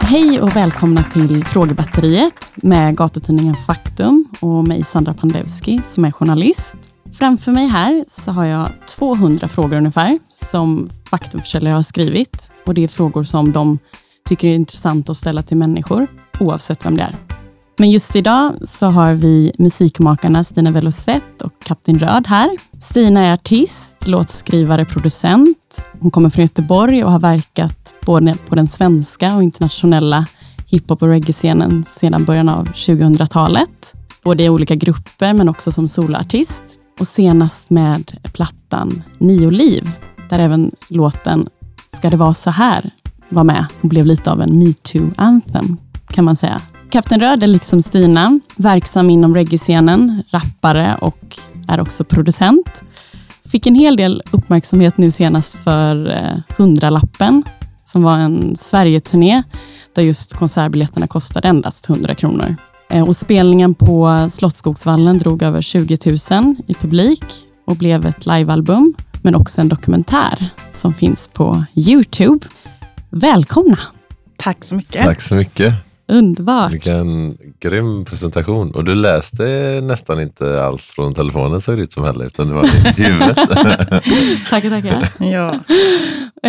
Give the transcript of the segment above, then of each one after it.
Hej och välkomna till Frågebatteriet med gatutidningen Faktum och mig Sandra Pandevski som är journalist. Framför mig här så har jag 200 frågor ungefär som Faktumförsäljare har skrivit och det är frågor som de tycker är intressant att ställa till människor oavsett vem det är. Men just idag så har vi musikmakarna Stina Velocet och Kapten Röd här. Stina är artist, låtskrivare, producent. Hon kommer från Göteborg och har verkat både på den svenska och internationella hiphop och reggae-scenen sedan början av 2000-talet. Både i olika grupper men också som soloartist. Och senast med plattan Nio liv, där även låten Ska det vara så här var med och blev lite av en metoo-anthem kan man säga. Kapten Röd är liksom Stina, verksam inom reggae-scenen, rappare och är också producent. Fick en hel del uppmärksamhet nu senast för eh, Hundralappen, som var en Sverigeturné där just konsertbiljetterna kostade endast 100 kronor. Eh, och spelningen på Slottsskogsvallen drog över 20 000 i publik och blev ett livealbum, men också en dokumentär som finns på Youtube. Välkomna! Tack så mycket. Tack så mycket. Underbart! Vilken grym presentation. Och du läste nästan inte alls från telefonen såg det ut som heller, utan det var i huvudet. tackar, tackar. Ja.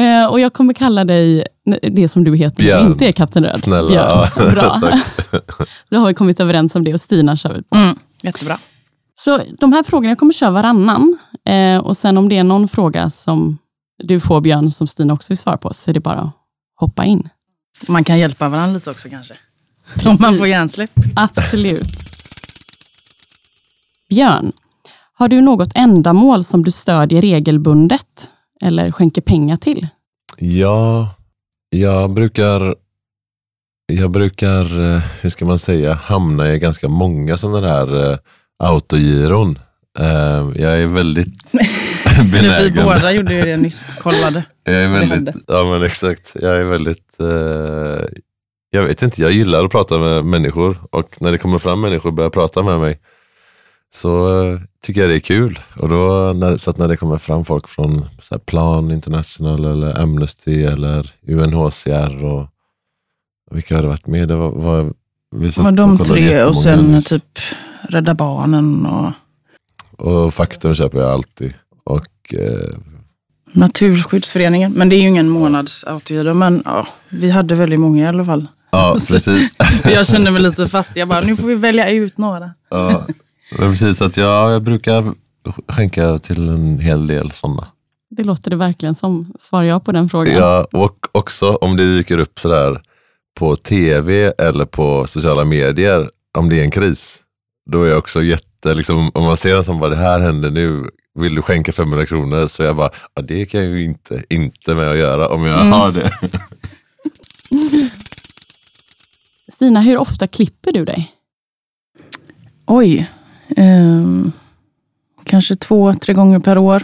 Eh, och jag kommer kalla dig det som du heter, Björn. inte är Kapten Röd. Snälla. Björn. Bra. Då har vi kommit överens om det och Stina kör vi på. Mm, jättebra. Så de här frågorna, jag kommer köra varannan. Eh, och sen om det är någon fråga som du får Björn, som Stina också vill svara på, så är det bara att hoppa in. Man kan hjälpa varandra lite också kanske. Om man får hjärnsläpp. Absolut. Björn, har du något ändamål som du stödjer regelbundet eller skänker pengar till? Ja, jag brukar, jag brukar, eh, hur ska man säga, hamna i ganska många sådana här eh, autogiron. Eh, Jag är väldigt Eller vi benägen. båda gjorde ju det nyss, kollade. Jag är väldigt, ja men exakt. Jag är väldigt, jag vet inte, jag gillar att prata med människor och när det kommer fram människor och börjar prata med mig så eh, tycker jag det är kul. Och då, när, så att när det kommer fram folk från Plan International eller Amnesty eller UNHCR och vilka har det varit med? Det var, var, vi de och tre och sen nyss. typ Rädda Barnen och Och Faktum köper jag alltid. Och eh, Naturskyddsföreningen. Men det är ju ingen månadsautohyra. Men ja, vi hade väldigt många i alla fall. Ja, precis. Jag kände mig lite fattig. Jag bara, nu får vi välja ut några. Ja, men precis. Att jag, jag brukar skänka till en hel del sådana. Det låter det verkligen som. Svarar jag på den frågan? Ja, och också om det dyker upp sådär på tv eller på sociala medier, om det är en kris, då är jag också jätte, liksom, om man ser en som bara det här händer nu, vill du skänka 500 kronor? Så jag bara, ja, det kan jag ju inte, inte med att göra om jag har det. Stina, hur ofta klipper du dig? Oj. ehm, kanske två, tre gånger per år.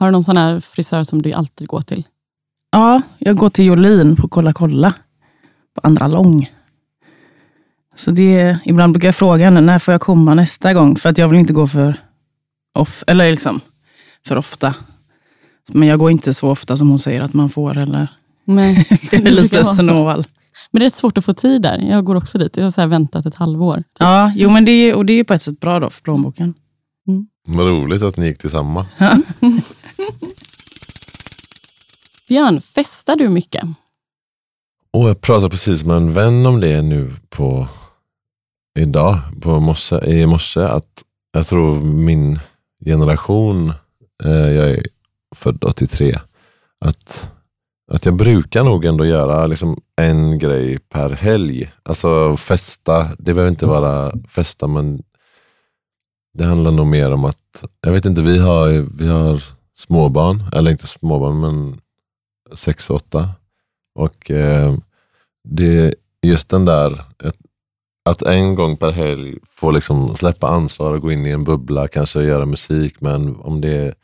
Har du någon sån här frisör som du alltid går till? Ja, jag går till Jolin på Kolla kolla. På Andra lång. Så det, ibland brukar jag fråga henne, när får jag komma nästa gång? För att jag vill inte gå för, off, eller liksom, för ofta. Men jag går inte så ofta som hon säger att man får. Eller, Nej, det är lite snål. Men det är rätt svårt att få tid där. Jag går också dit. Jag har så här väntat ett halvår. Ja, jo, men det är, och det är på ett sätt bra då för plånboken. Vad roligt att ni gick till samma. Björn, festar du mycket? Och jag pratade precis med en vän om det nu på idag, på morse, i morse, att jag tror min generation, eh, jag är född 83, att, att jag brukar nog ändå göra liksom en grej per helg. Alltså festa, det behöver inte vara festa, men det handlar nog mer om att, jag vet inte, vi har, vi har småbarn, eller inte småbarn, men sex, åtta. Och eh, det just den där, att, att en gång per helg få liksom släppa ansvar och gå in i en bubbla, kanske göra musik, men om det är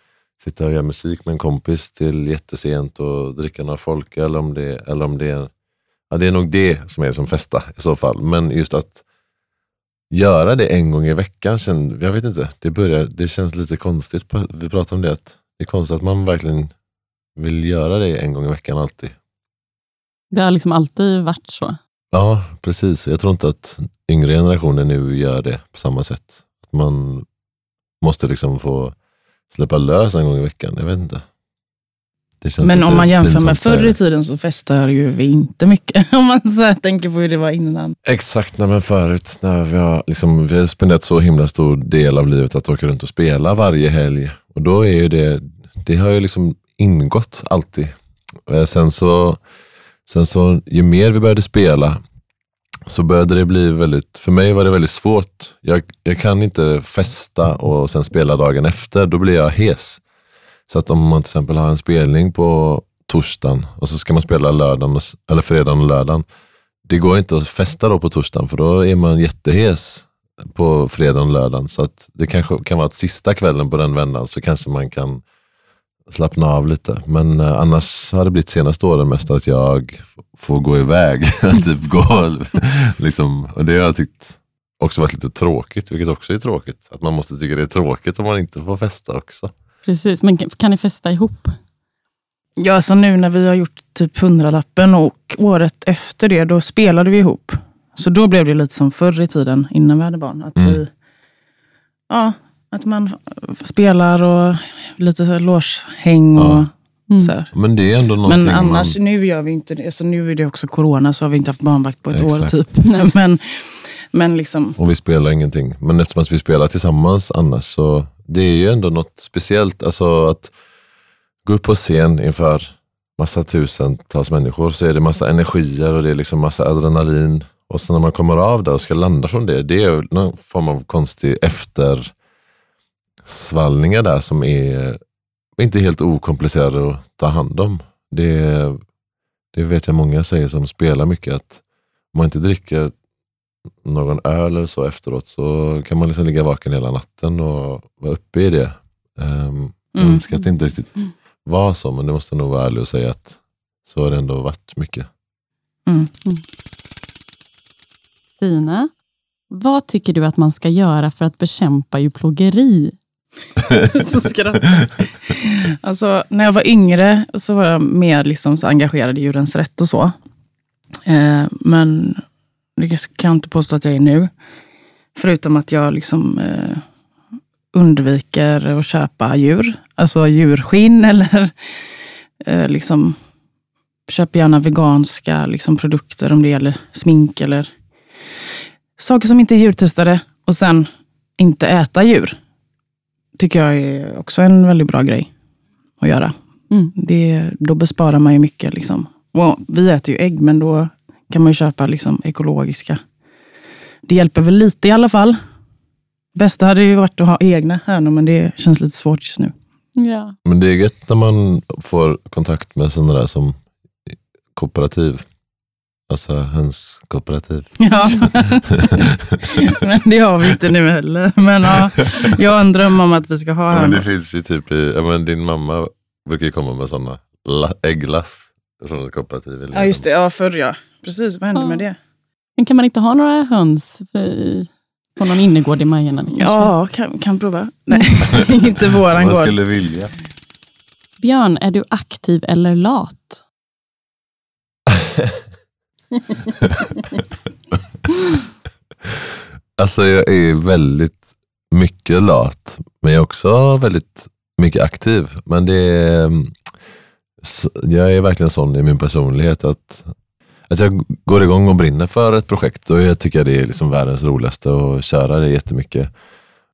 sitta och göra musik med en kompis till jättesent och dricka några folk, eller om det, eller om det är, ja, det är nog det som är som festa i så fall. Men just att göra det en gång i veckan, känn, jag vet inte, det, börjar, det känns lite konstigt. Vi pratade om det, att det är konstigt att man verkligen vill göra det en gång i veckan alltid. Det har liksom alltid varit så. Ja, precis. Jag tror inte att yngre generationer nu gör det på samma sätt. Att man måste liksom få släppa lös en gång i veckan. Jag vet inte. Men om man jämför med förr i tiden så festar ju vi inte mycket. Om man så tänker på hur det var innan. Exakt, nej, men förut när vi har, liksom, vi har spenderat så himla stor del av livet att åka runt och spela varje helg. Och då är ju det, det har ju liksom ingått alltid. Eh, Sen så, sen så, ju mer vi började spela så började det bli väldigt, för mig var det väldigt svårt. Jag, jag kan inte festa och sen spela dagen efter, då blir jag hes. Så att om man till exempel har en spelning på torsdagen och så ska man spela lördagen, och eller fredagen och lördagen. Det går inte att festa då på torsdagen för då är man jättehes på fredagen och lördagen. Så att det kanske kan vara att sista kvällen på den vändan så kanske man kan slappna av lite. Men eh, annars har det blivit senaste åren mest att jag får gå iväg. typ gå, liksom, och det har jag tyckt också varit lite tråkigt, vilket också är tråkigt. Att man måste tycka det är tråkigt om man inte får festa också. Precis, men kan- ni festa ihop? Ja, så nu när vi har gjort typ hundralappen och året efter det, då spelade vi ihop. Så då blev det lite som förr i tiden, innan vi hade barn. Att, Mm. vi, ja, att man spelar och lite så här lårshäng och Ja. Mm. så här. Men det är ändå någonting Men annars, man... nu gör vi inte det. Så nu är det också corona, så har vi inte haft barnvakt på ett år Exakt. typ. men, men liksom, Och vi spelar ingenting. Men eftersom att vi spelar tillsammans annars så det är ju ändå något speciellt. Alltså att gå upp på scen inför massa tusentals människor så är det massa energier och det är liksom massa adrenalin. Och sen när man kommer av där och ska landa från det, det är någon form av konstig eftersvallningar där som är inte helt okomplicerade att ta hand om. Det, det vet jag många säger som spelar mycket att om man inte dricker någon öl eller så efteråt så kan man liksom ligga vaken hela natten och vara uppe i det. Um, Jag Mm. önskar att det inte riktigt var så, men det måste nog vara ärlig och säga att så har det ändå varit mycket. mm. Stina, vad tycker du att man ska göra för att bekämpa djurplågeri? så skrattar Alltså, när jag var yngre så var jag mer liksom så engagerad i djurens rätt och så. Eh, men det kan jag inte påstå att jag är nu. Förutom att jag liksom eh, undviker att köpa djur. Alltså djurskinn eller eh, liksom köper gärna veganska liksom, produkter om det gäller smink eller saker som inte är djurtestade. Och sen inte äta djur tycker jag är också en väldigt bra grej att göra. Mm. Det, då besparar man ju mycket. Liksom. Och vi äter ju ägg, men då kan man ju köpa liksom ekologiska. Det hjälper väl lite i alla fall. Bästa hade ju varit att ha egna hönor, men det känns lite svårt just nu. Ja. Men det är gött när man får kontakt med sådana där som kooperativ. Alltså hönskooperativ. Ja. men det har vi inte nu heller. Men ja, jag har en dröm om att vi ska ha Men det finns ju typ i, ja, men din mamma brukar ju komma med sådana ägglass från ett kooperativ. Ja, just det. Ja, förr ja. Precis, vad hände Ja. med det? Men kan man inte ha några höns i- på någon innergård i Majorna? Ja, kan, kan prova. Nej, inte våran Man gård. skulle vilja. Björn, är du aktiv eller lat? Alltså jag är väldigt mycket lat, men jag är också väldigt mycket aktiv. Men det är, mm, jag är verkligen sån i min personlighet att, att jag går igång och brinner för ett projekt och jag tycker det är liksom världens roligaste att köra det jättemycket.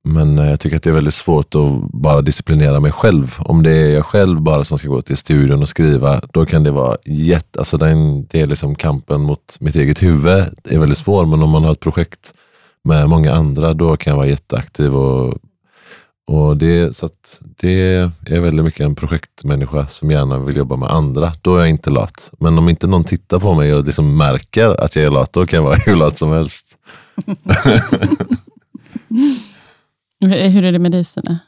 Men eh, jag tycker att det är väldigt svårt att bara disciplinera mig själv. Om det är jag själv bara som ska gå till studion och skriva, då kan det vara jätte, alltså den, det är liksom kampen mot mitt eget huvud är väldigt svår. Men om man har ett projekt med många andra, då kan jag vara jätteaktiv. Och, och det, så att det är väldigt mycket en projektmänniska som gärna vill jobba med andra. Då är jag inte lat. Men om inte någon tittar på mig och liksom märker att jag är lat, då kan jag vara hur lat som helst. Hur är det med dig Stina?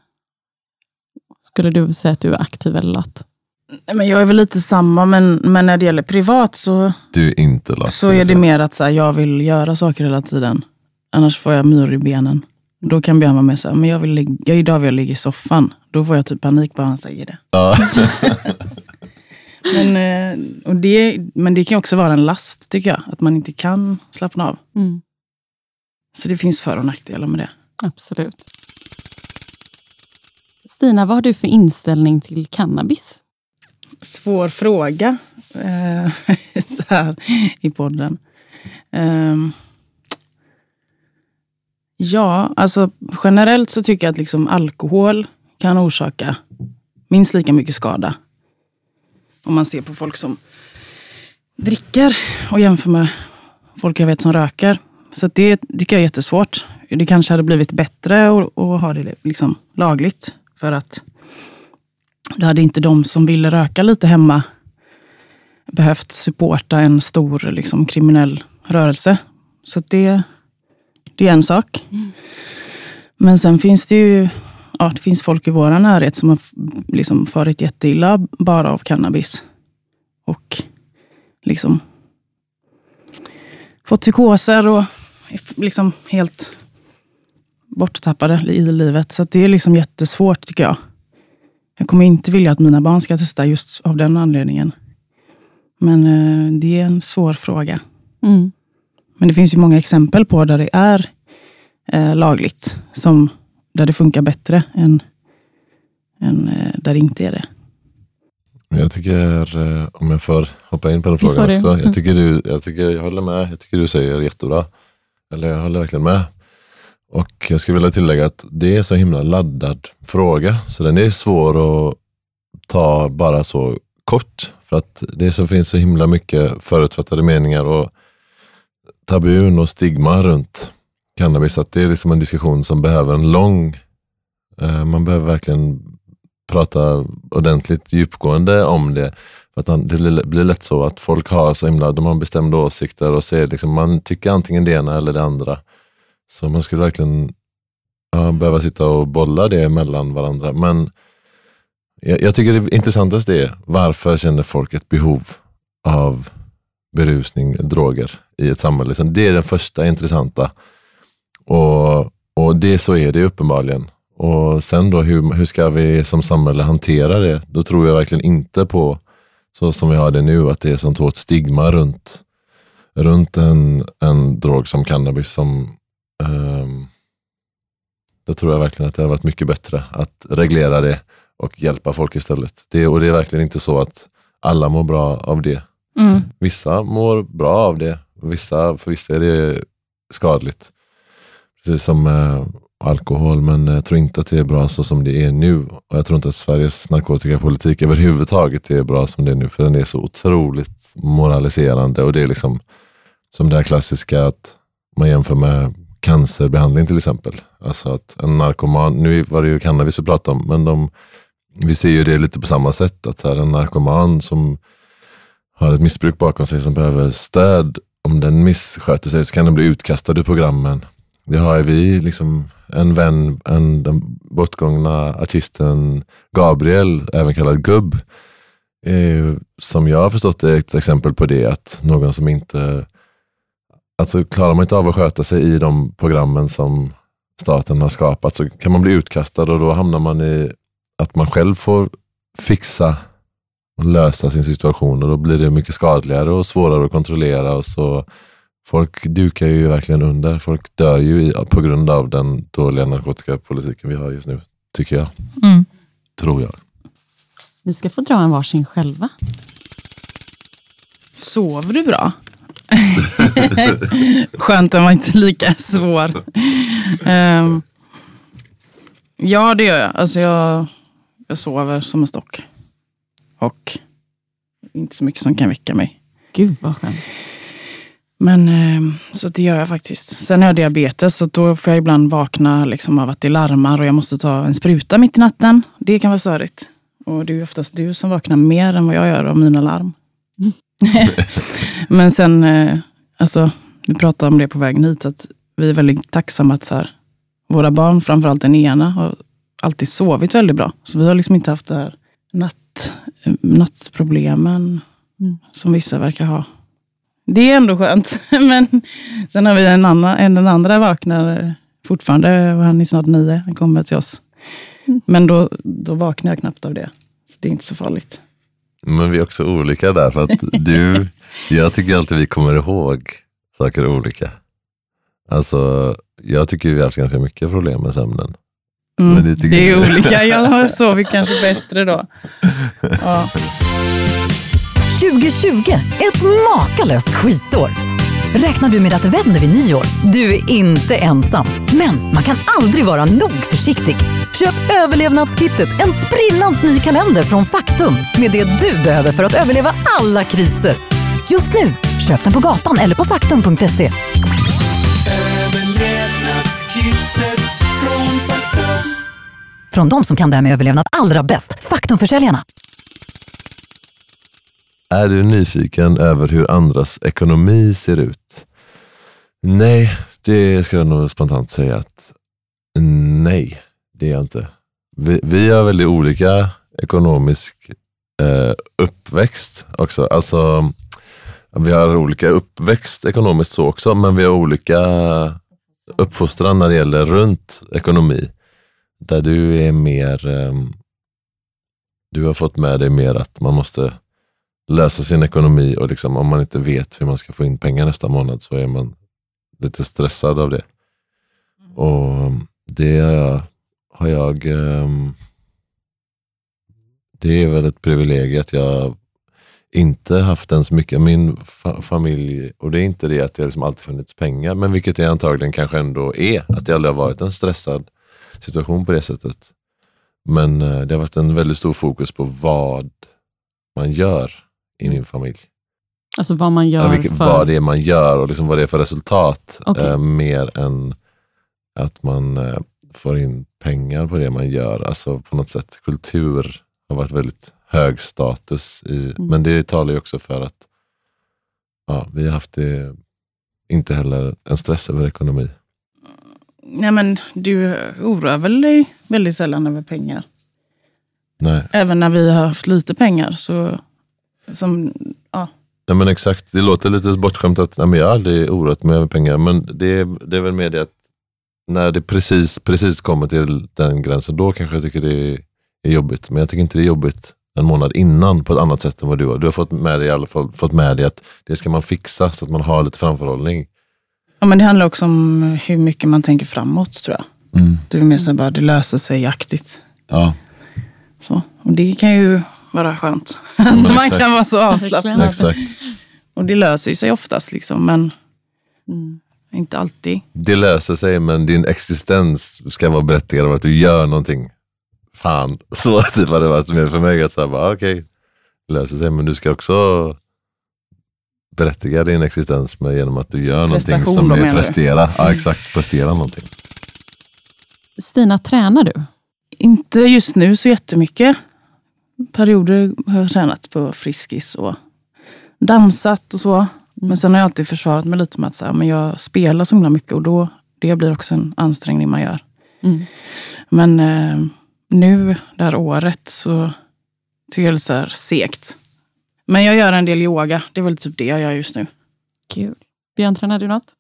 Skulle du säga att du är aktiv eller lat? Nej, Men jag är väl lite samma, men, men när det gäller privat så, Du är inte lat. så är det mer att så här, jag vill göra saker hela tiden. Annars får jag myror i benen. Då kan Björn vara med så här, men jag vill ligga, jag, idag vill jag ligga i soffan. Då får jag typ panik bara han säger det. Ja. Men, eh, och det, men det kan också vara en last, tycker jag. Att man inte kan slappna av. Mm. Så det finns för och nackdelar med det. Absolut. Stina, vad har du för inställning till cannabis? Svår fråga eh, så här i podden. Ehm, ja, alltså generellt så tycker jag att liksom alkohol kan orsaka minst lika mycket skada. Om man ser på folk som dricker och jämför med folk jag vet som röker. Så det tycker jag är jättesvårt. Det kanske hade blivit bättre att, att ha det liksom lagligt. För att då hade inte de som ville röka lite hemma behövt supporta en stor liksom, kriminell rörelse. Så det, det är en sak. Mm. Men sen finns det ju ja, det finns folk i vår närhet som har liksom farit jätteilla bara av cannabis. Och liksom fått psykoser och liksom helt borttappade i livet. Så det är liksom jättesvårt tycker jag. Jag kommer inte vilja att mina barn ska testa just av den anledningen. Men eh, det är en svår fråga. Mm. Men det finns ju många exempel på där det är eh, lagligt. Som, där det funkar bättre än, än eh, där det inte är det. Jag tycker, om jag får hoppa in på den frågan också. Mm. Jag, tycker du, jag, tycker, jag håller med. Jag tycker du säger jättebra. Eller jag håller verkligen med. Och jag skulle vilja tillägga att det är så himla laddad fråga. Så den är svår att ta bara så kort. För att det så finns så himla mycket förutfattade meningar och tabun och stigma runt cannabis. Att det är liksom en diskussion som behöver en lång... Eh, man behöver verkligen prata ordentligt djupgående om det. För att det blir- lätt så att folk har så himla, de har bestämda åsikter och ser liksom, man tycker antingen det ena eller det andra. Så man skulle verkligen ja, behöva sitta och bolla det mellan varandra. Men jag, jag tycker det intressantaste är, varför känner folk ett behov av berusning, droger i ett samhälle? Så det är den första intressanta. Och, och det så är det uppenbarligen. Och sen då, hur, hur ska vi som samhälle hantera det? Då tror jag verkligen inte på, så som vi har det nu, att det är sånt hårt stigma runt, runt en, en drog som cannabis. som ehm, Då tror jag verkligen att det har varit mycket bättre att reglera det och hjälpa folk istället. Det, och det är verkligen inte så att alla mår bra av det. Mm. Vissa mår bra av det, vissa, för vissa är det skadligt. Precis som eh, alkohol, men jag tror inte att det är bra så som det är nu. Och jag tror inte att Sveriges narkotikapolitik överhuvudtaget är bra som det är nu, för den är så otroligt moraliserande. Och det är liksom som det här klassiska att man jämför med cancerbehandling till exempel. Alltså att en narkoman, nu var det ju cannabis vi pratade om, men de, vi ser ju det lite på samma sätt. Att så här, en narkoman som har ett missbruk bakom sig som behöver stöd, om den missköter sig så kan den bli utkastad ur programmen. Det har vi, liksom en vän, en, den bortgångna artisten Gabriel, även kallad Gubb, eh, som jag har förstått är ett exempel på det, att någon som inte, alltså klarar man inte av att sköta sig i de programmen som staten har skapat så kan man bli utkastad och då hamnar man i att man själv får fixa och lösa sin situation och då blir det mycket skadligare och svårare att kontrollera. Och så Folk dukar ju verkligen under. Folk dör ju i, på grund av den dåliga narkotikapolitiken vi har just nu, tycker jag. Mm. Tror jag. Vi ska få dra en varsin själva. Sover du bra? Skönt att man inte lika svår. Ehm, ja, det gör jag. Alltså jag. Jag sover som en stock. Och inte så mycket som kan väcka mig. Gud vad skönt. Men ehm, så det gör jag faktiskt. Sen har jag diabetes så då får jag ibland vakna liksom av att det larmar och jag måste ta en spruta mitt i natten. Det kan vara störigt. Och det är oftast du som vaknar mer än vad jag gör av mina larm. Men sen, eh, alltså, vi pratade om det på vägen hit, att vi är väldigt tacksamma att så här, våra barn, framförallt den ena, har alltid sovit väldigt bra. Så vi har liksom inte haft det här natt, eh, nattproblemen Mm. som vissa verkar ha. Det är ändå skönt. Men sen har vi en annan, en den andra vaknar eh, fortfarande, och han är snart nio, han kommer till oss. Mm. Men då, då vaknar jag knappt av det. Så det är inte så farligt. Men vi är också olika där. För att du, jag tycker alltid vi kommer ihåg saker olika. Alltså, jag tycker vi har haft ganska mycket problem med sömnen. Mm, Men det det är du. olika. Jag sover kanske bättre då. Ja. 2020, ett makalöst skitår. Räknar du med att det vänder vid nyår? Du är inte ensam. Men man kan aldrig vara nog försiktig. Köp överlevnadskittet, en sprillans ny kalender från Faktum med det du behöver för att överleva alla kriser. Just nu, köp den på gatan eller på faktum.se. Överlevnadskittet från Faktum. Från de som kan det här med överlevnad allra bäst, Faktumförsäljarna. Är du nyfiken över hur andras ekonomi ser ut? Nej, det ska jag nog spontant säga att nej, det är jag inte. Vi, vi har väldigt olika ekonomisk eh, uppväxt också. Alltså, vi har olika uppväxt ekonomiskt så också, men vi har olika uppfostran när det gäller runt ekonomi. Där du är mer, ehm, du har fått med dig mer att man måste lösa sin ekonomi och liksom, om man inte vet hur man ska få in pengar nästa månad så är man lite stressad av det. Och det har jag, har jag ehm, det är väl ett privilegium att jag inte haft ens mycket, min fa familj, och det är inte det att det liksom alltid funnits pengar, men vilket det antagligen kanske ändå är, att det aldrig har varit en stressad situation på det sättet. Men eh, det har varit en väldigt stor fokus på vad man gör i min familj. Alltså vad man gör Ja, vilket, för... Vad det är man gör och liksom vad det är för resultat. Okej. Eh, mer än att man eh, får in pengar på det man gör. Alltså på något sätt, kultur har varit väldigt hög status. I, Mm. Men det talar ju också för att ja, vi har haft det, inte heller en stress över ekonomi. Nej, men du oroar väl dig väldigt sällan över pengar? Nej. Även när vi har haft lite pengar så... Som, ja. Nej men exakt, det låter lite bortskämt att nej, men jag aldrig oroat mig över pengar. Men det, är- det är väl mer det att när det precis, precis kommer till den gränsen, då kanske jag tycker det är jobbigt. Men jag tycker inte det är jobbigt en månad innan på ett annat sätt än vad du har. Du har fått med dig, i alla fall, fått med dig att det ska man fixa så att man har lite framförhållning. ja, men det handlar också om hur mycket man tänker framåt tror jag. Du är mer så bara, det löser sig aktigt. Ja. Så. Och det kan ju vara skönt. Alltså man exakt. kan vara så avslappnad. Exakt. Och det löser ju sig oftast, liksom, men Mm. Inte alltid. Det löser sig men din existens ska vara berättigad av att du gör någonting. Fan, så typ har det varit mer för mig. att säga bara, okej, det löser sig men du ska också berättiga din existens med, genom att du gör någonting Prestation som då, är prestera. Ja, exakt, prestera någonting. Stina, tränar du? Inte just nu så jättemycket. Perioder har jag tränat på Friskis och dansat och så. Men sen har jag alltid försvarat mig lite med att så här, men jag spelar så himla mycket och då, det blir också en ansträngning man gör. Mm. Men eh, nu, det här året, så tycker jag det är så här segt. Men jag gör en del yoga. Det är väl typ det jag gör just nu. Kul. Björn, tränar du något?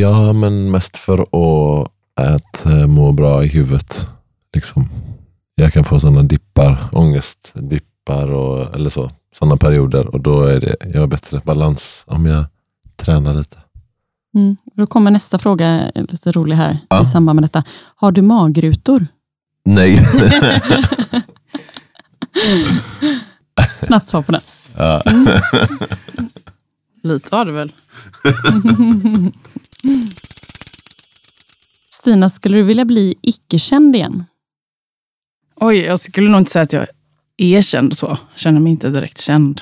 Ja, men mest för att, att eh, må bra i huvudet. Liksom. Jag kan få sådana dippar, ångestdippar och, eller så. Sådana perioder och då är det, jag har bättre balans om jag tränar lite. Mm. Då kommer nästa fråga, lite rolig här Ja. i samband med detta. Har du magrutor? Nej. Snabbt svar på den. ja. Lite har det väl. Stina, skulle du vilja bli icke-känd igen? Oj, jag skulle nog inte säga att jag är känd så. Känner mig inte direkt känd.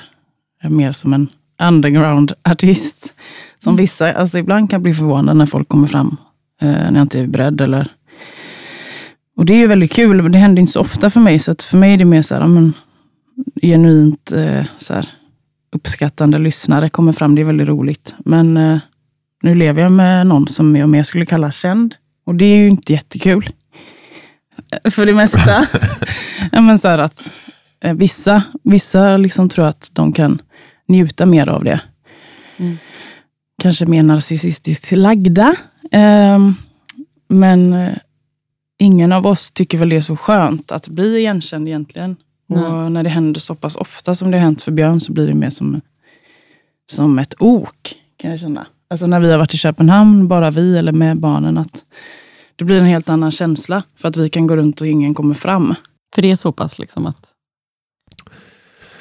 Jag är mer som en underground-artist. Som vissa, alltså ibland kan bli förvånad när folk kommer fram eh, när jag inte är beredd. Eller... Och det är ju väldigt kul, men det händer inte så ofta för mig. Så att för mig är det mer så här, men, genuint eh, så här, uppskattande lyssnare kommer fram. Det är väldigt roligt. Men eh, nu lever jag med någon som jag mer skulle kalla känd. Och det är ju inte jättekul. För det mesta. ja, men så här att, vissa vissa liksom tror att de kan njuta mer av det. Mm. Kanske mer narcissistiskt lagda. Ehm, men eh, ingen av oss tycker väl det är så skönt att bli igenkänd egentligen. Och när det händer så pass ofta som det har hänt för Björn så blir det mer som, som ett ok kan jag känna. Alltså när vi har varit i Köpenhamn, bara vi eller med barnen, att det blir en helt annan känsla. För att vi kan gå runt och ingen kommer fram. För det är så pass liksom att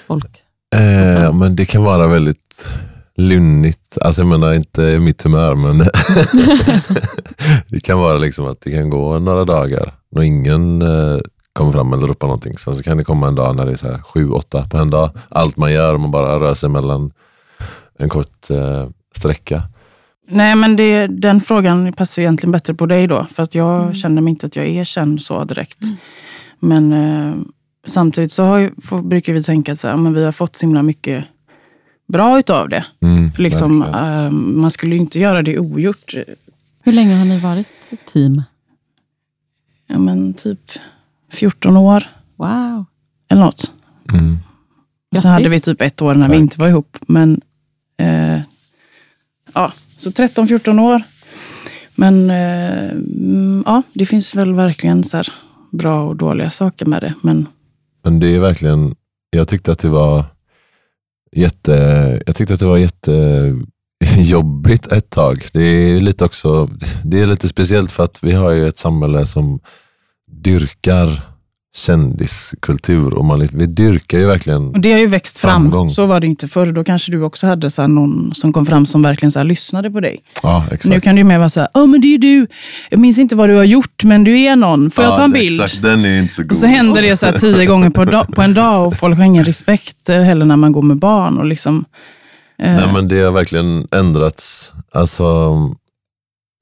folk... Eh, men det kan vara väldigt lunnigt. Alltså jag menar inte i mitt humör, men det kan vara liksom att det kan gå några dagar och ingen eh, kommer fram eller ropar någonting. Sen så kan det komma en dag när det är så här sju, åtta på en dag. Allt man gör, man bara rör sig mellan en kort eh, sträcka. Nej, men det, den frågan passar egentligen bättre på dig då. För att jag känner mig inte att jag är känd så direkt. Men eh, samtidigt så har, ju- får, brukar vi tänka att så här, men vi har fått så himla mycket bra utav det. Mm, Liksom, eh, man skulle ju inte göra det ogjort. Hur länge har ni varit ett team? Ja, men typ 14 år Wow. eller något. Mm. Grattis. Så hade vi typ ett år när vi Tack. inte var ihop. Men eh, ja, så 13-14 år. Men eh, mm, ja, det finns väl verkligen så här bra och dåliga saker med det. Men men det är verkligen, jag tyckte att det var jätte, jag tyckte att det var jättejobbigt ett tag. Det är lite också, det är lite speciellt för att vi har ju ett samhälle som dyrkar kändiskultur. Och man, vi dyrkar ju verkligen och det har ju växt fram. Framgång. Så var det inte förr. Då kanske du också hade så någon som kom fram som verkligen så lyssnade på dig. Ja, exakt. Nu kan det ju mer vara så här, ja men det är du. Jag minns inte vad du har gjort, men du är någon. Får jag Ja, ta en bild? Exakt, den är ju inte så god. Och så händer det så här tio gånger på, dag, på en dag och folk har ingen respekt heller när man går med barn. Och liksom, eh, Nej, men det har verkligen ändrats. Alltså,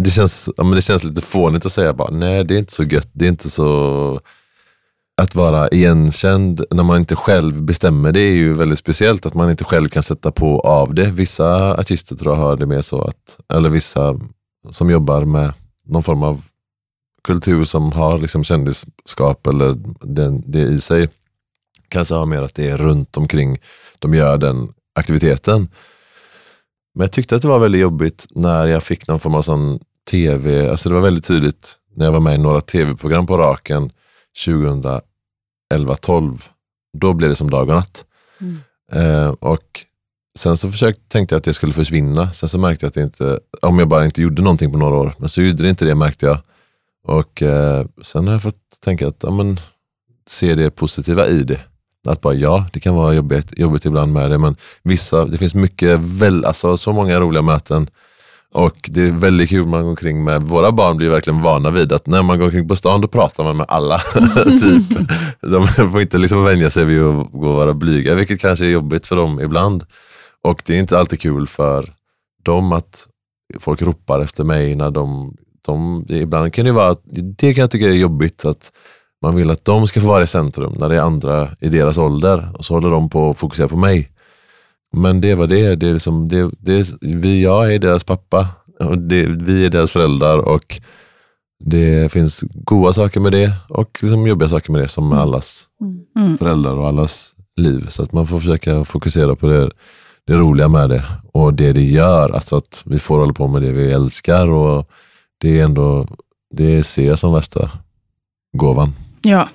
det, känns, ja, men det känns lite fånigt att säga bara, nej det är inte så gött. Det är inte så... Att vara igenkänd när man inte själv bestämmer, det är ju väldigt speciellt att man inte själv kan sätta på av det. Vissa artister tror jag har det mer så, att, eller vissa som jobbar med någon form av kultur som har liksom kändisskap eller den, det i sig, kanske har mer att det är runt omkring de gör den aktiviteten. Men jag tyckte att det var väldigt jobbigt när jag fick någon form av sån tv, alltså det var väldigt tydligt när jag var med i några tv-program på raken 2011-12. Då blev det som dag och natt. Mm. Eh, och sen så försökte, tänkte jag att det skulle försvinna. Sen så märkte jag att det inte, om jag bara inte gjorde någonting på några år. Men så gjorde det inte det märkte jag. Och eh, sen har jag fått tänka att, ja men, se det positiva i det. Att bara ja, det kan vara jobbigt, jobbigt ibland med det, men vissa, det finns mycket, väl, alltså så många roliga möten. Och det är väldigt kul, man går omkring med, våra barn blir verkligen vana vid att när man går omkring på stan, då pratar man med alla. typ. De får inte liksom vänja sig vid att gå och vara blyga, vilket kanske är jobbigt för dem ibland. Och det är inte alltid kul för dem att folk ropar efter mig när de, de ibland kan det vara, det kan jag tycka är jobbigt att man vill att de ska få vara i centrum när det är andra i deras ålder och så håller de på att fokusera på mig. Men det var det, det är liksom, det, det vi, jag är deras pappa och det, vi är deras föräldrar och det finns goda saker med det och liksom jobbiga saker med det som med allas Mm. föräldrar och allas liv. Så att man får försöka fokusera på det, det roliga med det och det det gör. Alltså att vi får hålla på med det vi älskar och det är ändå, det ser jag som värsta gåvan. ja.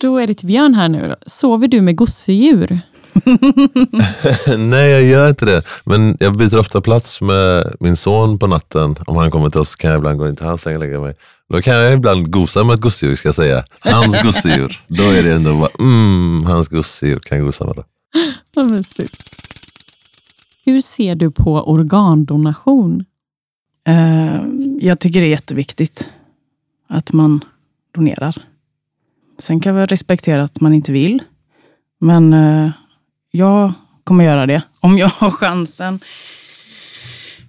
Då är det till Björn här nu. Då. Sover du med gosedjur? Nej, jag gör inte det. Men jag byter ofta plats med min son på natten. Om han kommer till oss kan jag ibland gå in till hans säng och lägga mig. Då kan jag ibland gosa med ett gosedjur, ska jag säga. Hans gosedjur. Då är det ändå bara, mm, hans gosedjur kan jag gosa med. Då. Vad mysigt. Hur ser du på organdonation? Eh, jag tycker det är jätteviktigt att man donerar. Sen kan jag respektera att man inte vill. Men eh, jag kommer göra det om jag har chansen.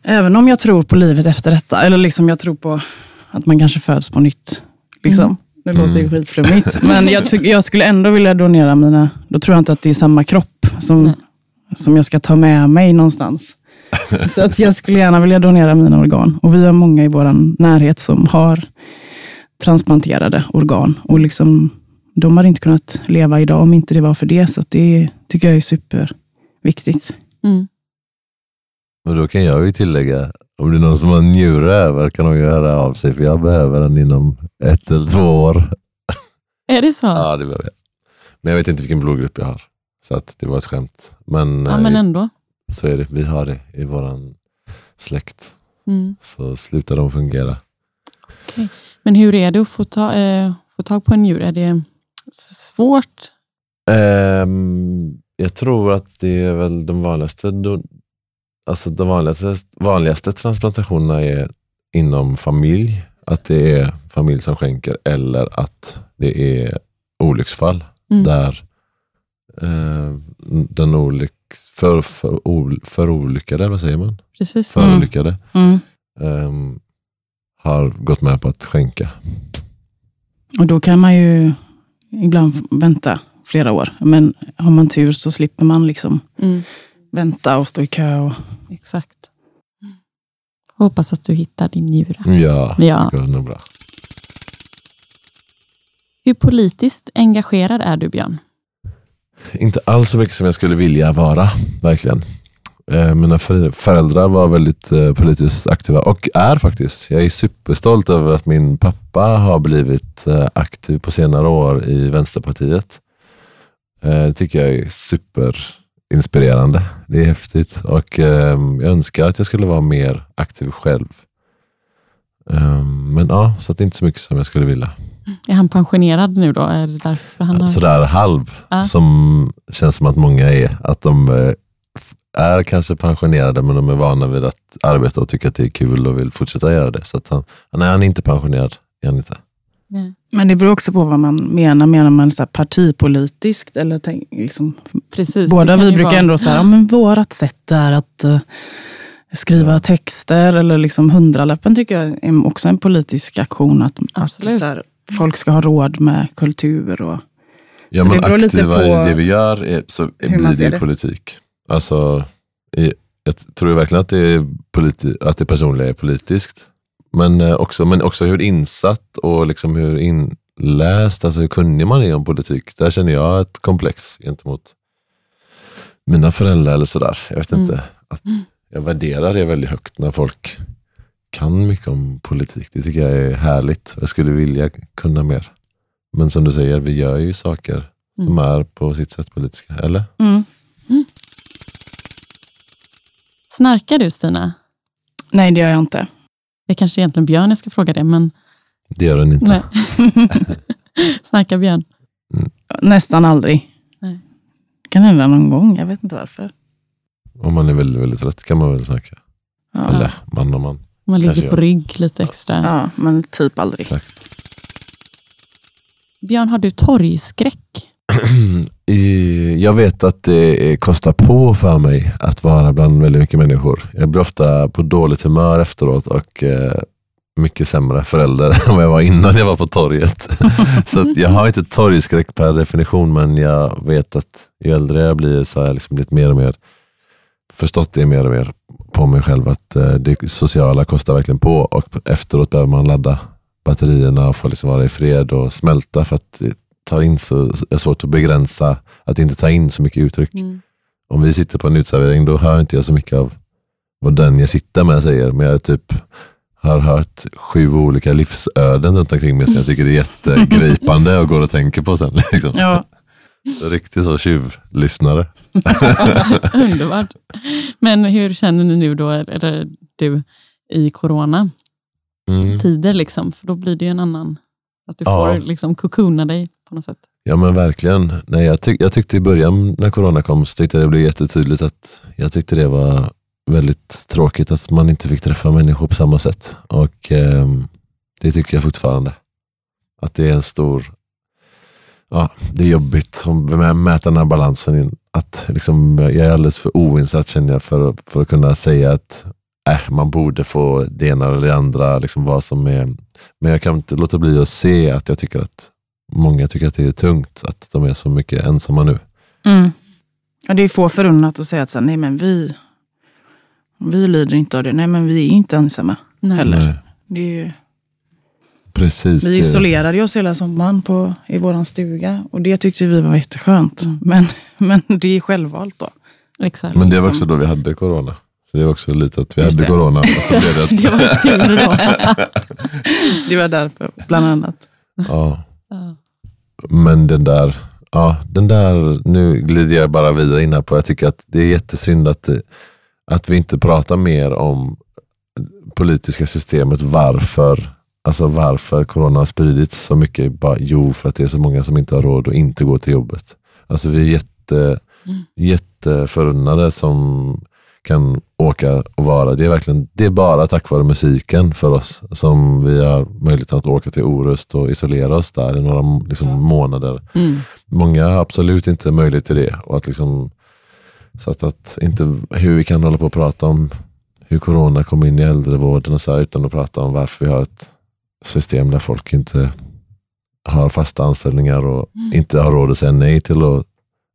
Även om jag tror på livet efter detta. Eller liksom jag tror på att man kanske föds på nytt. Liksom. Det låter ju Mm. skitflummigt. Men jag, jag skulle ändå vilja donera mina... Då tror jag inte att det är samma kropp som, Nej. som jag ska ta med mig någonstans. Så att jag skulle gärna vilja donera mina organ. Och vi har många i vår närhet som har transplanterade organ. Och liksom, de hade inte kunnat leva idag om inte det var för det. Så att det tycker jag är superviktigt. Mm. Och då kan jag ju tillägga, om det är någon som har njure över kan de ju höra av sig för jag behöver den inom ett eller två år. Är det så? Ja, det behöver jag. Men jag vet inte vilken blodgrupp jag har. Så att det var ett skämt. Men, Ja, men eh, ändå. så är det. Vi har det i våran släkt. Mm. Så slutar de fungera. Men hur är det att få, ta, eh, få tag på en njure? Är det svårt? Ehm, jag tror att det är väl de vanligaste, do- alltså de vanligaste, vanligaste transplantationerna är inom familj. Att det är familj som skänker eller att det är olycksfall Mm. där eh, den olycks, för, för, ol, förolyckade, vad säger man? Precis. Förolyckade Mm. ehm, har gått med på att skänka. Och då kan man ju ibland vänta flera år. Men har man tur så slipper man liksom Mm. vänta och stå i kö. Och... Exakt. Hoppas att du hittar din njure. Ja, Ja. det går nog bra. Hur politiskt engagerad är du, Björn? Inte alls så mycket som jag skulle vilja vara, verkligen. Eh, Mina för- föräldrar var väldigt eh, politiskt aktiva och är faktiskt. Jag är superstolt över att min pappa har blivit eh, aktiv på senare år i Vänsterpartiet. Det tycker jag är superinspirerande. Det är häftigt och eh, jag önskar att jag skulle vara mer aktiv själv. Eh, Men ja, så det är inte så mycket som jag skulle vilja. Är han pensionerad nu då? Är det därför han har... Sådär halv, Ja. som känns som att många är. Att de är kanske pensionerade men de är vana vid att arbeta och tycker att det är kul och vill fortsätta göra det. Så att han, nej, han är inte pensionerad. Är han inte. Ja. Men det beror också på vad man menar. Menar man så här partipolitiskt? Eller tänk, liksom, Precis. båda vi brukar vara- ändå säga, ja, men vårat sätt är att eh, skriva Ja. texter. Eller liksom hundralappen tycker jag är också en politisk aktion. Att, att Absolut. så här, folk ska ha råd med kultur. Och, Ja, Så men det beror lite aktiva på i det vi gör är, så blir det det. politik. Alltså, jag tror verkligen att det, är politi- att det personliga är politiskt. Men eh, också, men också hur insatt och liksom hur inläst, alltså hur kunnig man är om politik. Där känner jag ett komplex gentemot mina föräldrar eller sådär. Jag vet Mm. inte. Att jag värderar det väldigt högt när folk kan mycket om politik. Det tycker jag är härligt. Jag skulle vilja kunna mer. Men som du säger, vi gör ju saker som Mm. är på sitt sätt politiska. Eller? mm. Snarkar du, Stina? Nej, det gör jag inte. Det är kanske egentligen Björn jag ska fråga det, men Det gör den inte. Snarkar Björn? Nästan aldrig. Nej. kan hända någon gång, jag vet inte varför. Om man är väldigt, väldigt trött kan man väl snacka. Ja, Eller man och man. Man Kanske ligger på jag. rygg lite extra. ja men typ aldrig. Exakt. Björn, har du torgskräck? Jag vet att det kostar på för mig att vara bland väldigt mycket människor. Jag blir ofta på dåligt humör efteråt och eh, mycket sämre förälder än vad jag var innan jag var på torget. så att jag har inte torgskräck per definition men jag vet att ju äldre jag blir så har jag liksom blivit mer och mer förstått det mer och mer på mig själv att eh, det sociala kostar verkligen på och efteråt behöver man ladda batterierna och få liksom vara i fred och smälta för att tar in så, är det svårt att begränsa, att inte ta in så mycket uttryck. Mm. Om vi sitter på en utservering då hör inte jag så mycket av vad den jag sitter med säger, men jag typ har hört sju olika livsöden runt omkring mig så jag tycker det är jättegripande och går och tänker på sen. Liksom. Ja. Så Riktigt så tjuvlyssnare. Underbart. Men hur känner ni nu då, eller du, i coronatider? Mm. Liksom? För då blir det ju en annan, att du Ja. får liksom kokona dig på något sätt. Ja men verkligen. Nej, jag, tyck, jag tyckte i början när corona kom så tyckte jag det blev jättetydligt att jag tyckte det var väldigt tråkigt att man inte fick träffa människor på samma sätt. Och eh, det tycker jag fortfarande. Att det är en stor, ja det är jobbigt att mäta den här balansen. in- Att liksom, jag är alldeles för oinsatt känner jag för, att- för att kunna säga att äh, man borde få det ena eller det andra, liksom vad som är. Men jag kan inte låta bli att se att jag tycker att många tycker att det är tungt att de är så mycket ensamma nu. Mm. Och det är få förunnat att säga att så nej men vi, vi lider inte av det. Nej men vi är inte ensamma Nej. heller. Nej, Det är ju, precis. vi det. isolerade oss hela sommaren på, i våran stuga. Och det tyckte vi var jätteskönt. Mm. Men, men det är självvalt då. Exakt. Men det var liksom- också då vi hade corona. Så det var också lite att vi Just hade det. corona. Och så blev det att, Det var tur då. Det var därför, bland annat. ja. Ja. Men den där, ja, den där, nu glider jag bara vidare in här på, jag tycker att det är jättesynd att, att vi inte pratar mer om politiska systemet, varför Alltså varför corona har spridits så mycket. Bara, jo, för att det är så många som inte har råd att inte gå till jobbet. Alltså vi är jätte, jätteförunnade som kan åka och vara. Det är verkligen, det är bara tack vare musiken för oss som vi har möjlighet att åka till Orust och isolera oss där i några liksom, månader. Mm. Många har absolut inte möjlighet till det. Och att liksom, så att, att inte hur vi kan hålla på och prata om hur corona kom in i äldrevården och så här, utan att prata om varför vi har ett system där folk inte har fasta anställningar och inte har råd att säga nej till att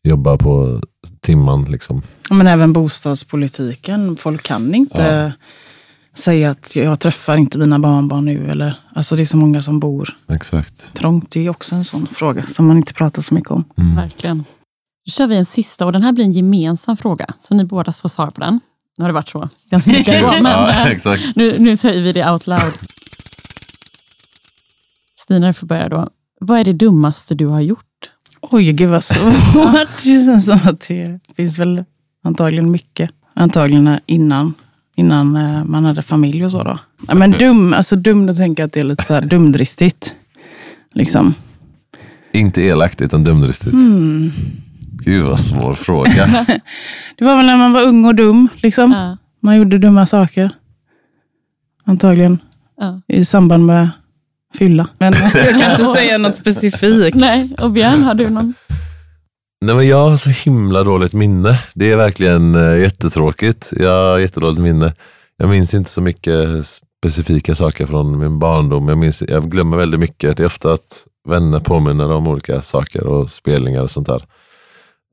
jobba på timman. Liksom. Men även bostadspolitiken. Folk kan inte säga att jag träffar inte mina barnbarn nu. Eller, alltså det är så många som bor Exakt. trångt. Det är också en sån fråga som man inte pratar så mycket om. Verkligen. Då kör vi en sista och den här blir en gemensam fråga. Så ni båda får svara på den. Nu har det varit så ganska mycket ändå, men ja, eh, exakt. nu, nu säger vi det out loud. Stina, du får börja då. Vad är det dummaste du har gjort? Oj, gud vad svårt. Det känns som att det finns väl antagligen mycket. Antagligen innan, innan eh, man hade familj och så. Då. Men dum, alltså dum, då tänker jag att det är lite så här dumdristigt. Liksom. Inte elakt utan dumdristigt. Mm. Gud vad svår fråga. Det var väl när man var ung och dum. Liksom. Ja, Man gjorde dumma saker. Antagligen ja. i samband med fylla. Men jag kan inte säga något specifikt. Nej, och Björn, har du någon? Nej, men jag har så himla dåligt minne. Det är verkligen eh, jättetråkigt. Jag har jättedåligt minne. Jag minns inte så mycket specifika saker från min barndom. Jag, minns, jag glömmer väldigt mycket. Det är ofta att vänner påminner om olika saker och spelningar och sånt där.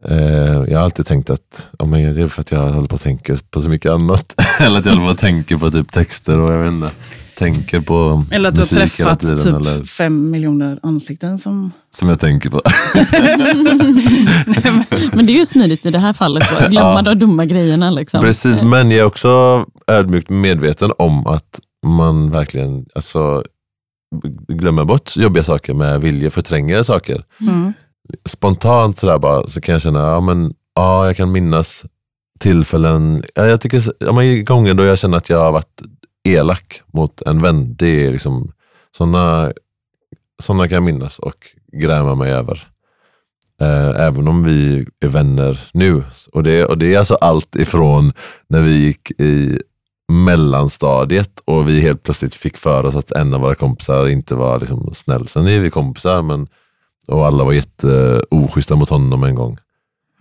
Eh, jag har alltid tänkt att ja, men det är för att jag håller på att tänka på så mycket annat. eller att jag håller på att tänka på typ texter och jag vet inte, tänker på Eller att du har träffat tiden, typ eller, fem miljoner ansikten. Som... som jag tänker på. Men det är ju smidigt i det här fallet. Då. Glömma de dumma grejerna. Liksom. Precis, men jag är också ödmjukt medveten om att man verkligen alltså, glömmer bort jobbiga saker med vilja, förtränger saker. Mm. Spontant sådär bara, så kan jag känna, ja men ja, jag kan minnas tillfällen, ja, jag tycker, ja, men gånger då jag känner att jag har varit elak mot en vän. Det är liksom sådana såna kan jag minnas och gräma mig över. Eh, även om vi är vänner nu. Och det, och det är alltså allt ifrån när vi gick i mellanstadiet och vi helt plötsligt fick för oss att en av våra kompisar inte var liksom snäll. Sen är vi kompisar men, och alla var jätteoschyssta mot honom en gång.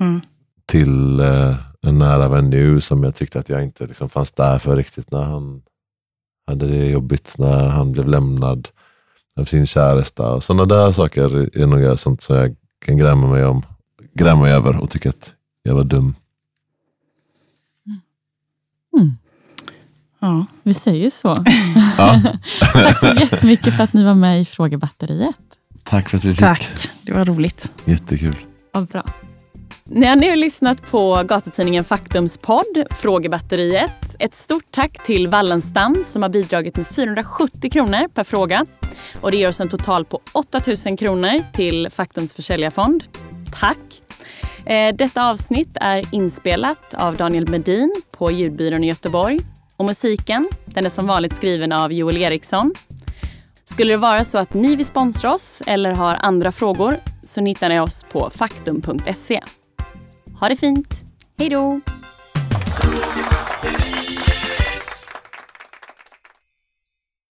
Mm. Till eh, en nära vän nu som jag tyckte att jag inte liksom fanns där för riktigt när han hade det jobbigt, när han blev lämnad av sin käresta. Och sådana där saker är nog sånt som jag kan gräma mig om, gräma mig över och tycka att jag var dum. Ja. Vi säger så. Ja. Tack så jättemycket för att ni var med i frågebatteriet. Tack för att vi fick. Tack, det var roligt. Jättekul. Vad bra. Ni har nu lyssnat på gatutidningen Faktums podd Frågebatteriet. Ett stort tack till Wallenstam som har bidragit med 470 kronor per fråga. Och det ger oss en total på 8 000 kronor till Faktums försäljarfond. Tack! Eh, detta avsnitt är inspelat av Daniel Medin på Ljudbyrån i Göteborg. Och musiken den är som vanligt skriven av Joel Eriksson. Skulle det vara så att ni vill sponsra oss eller har andra frågor så hittar ni oss på faktum.se. Ha det fint! Hej då!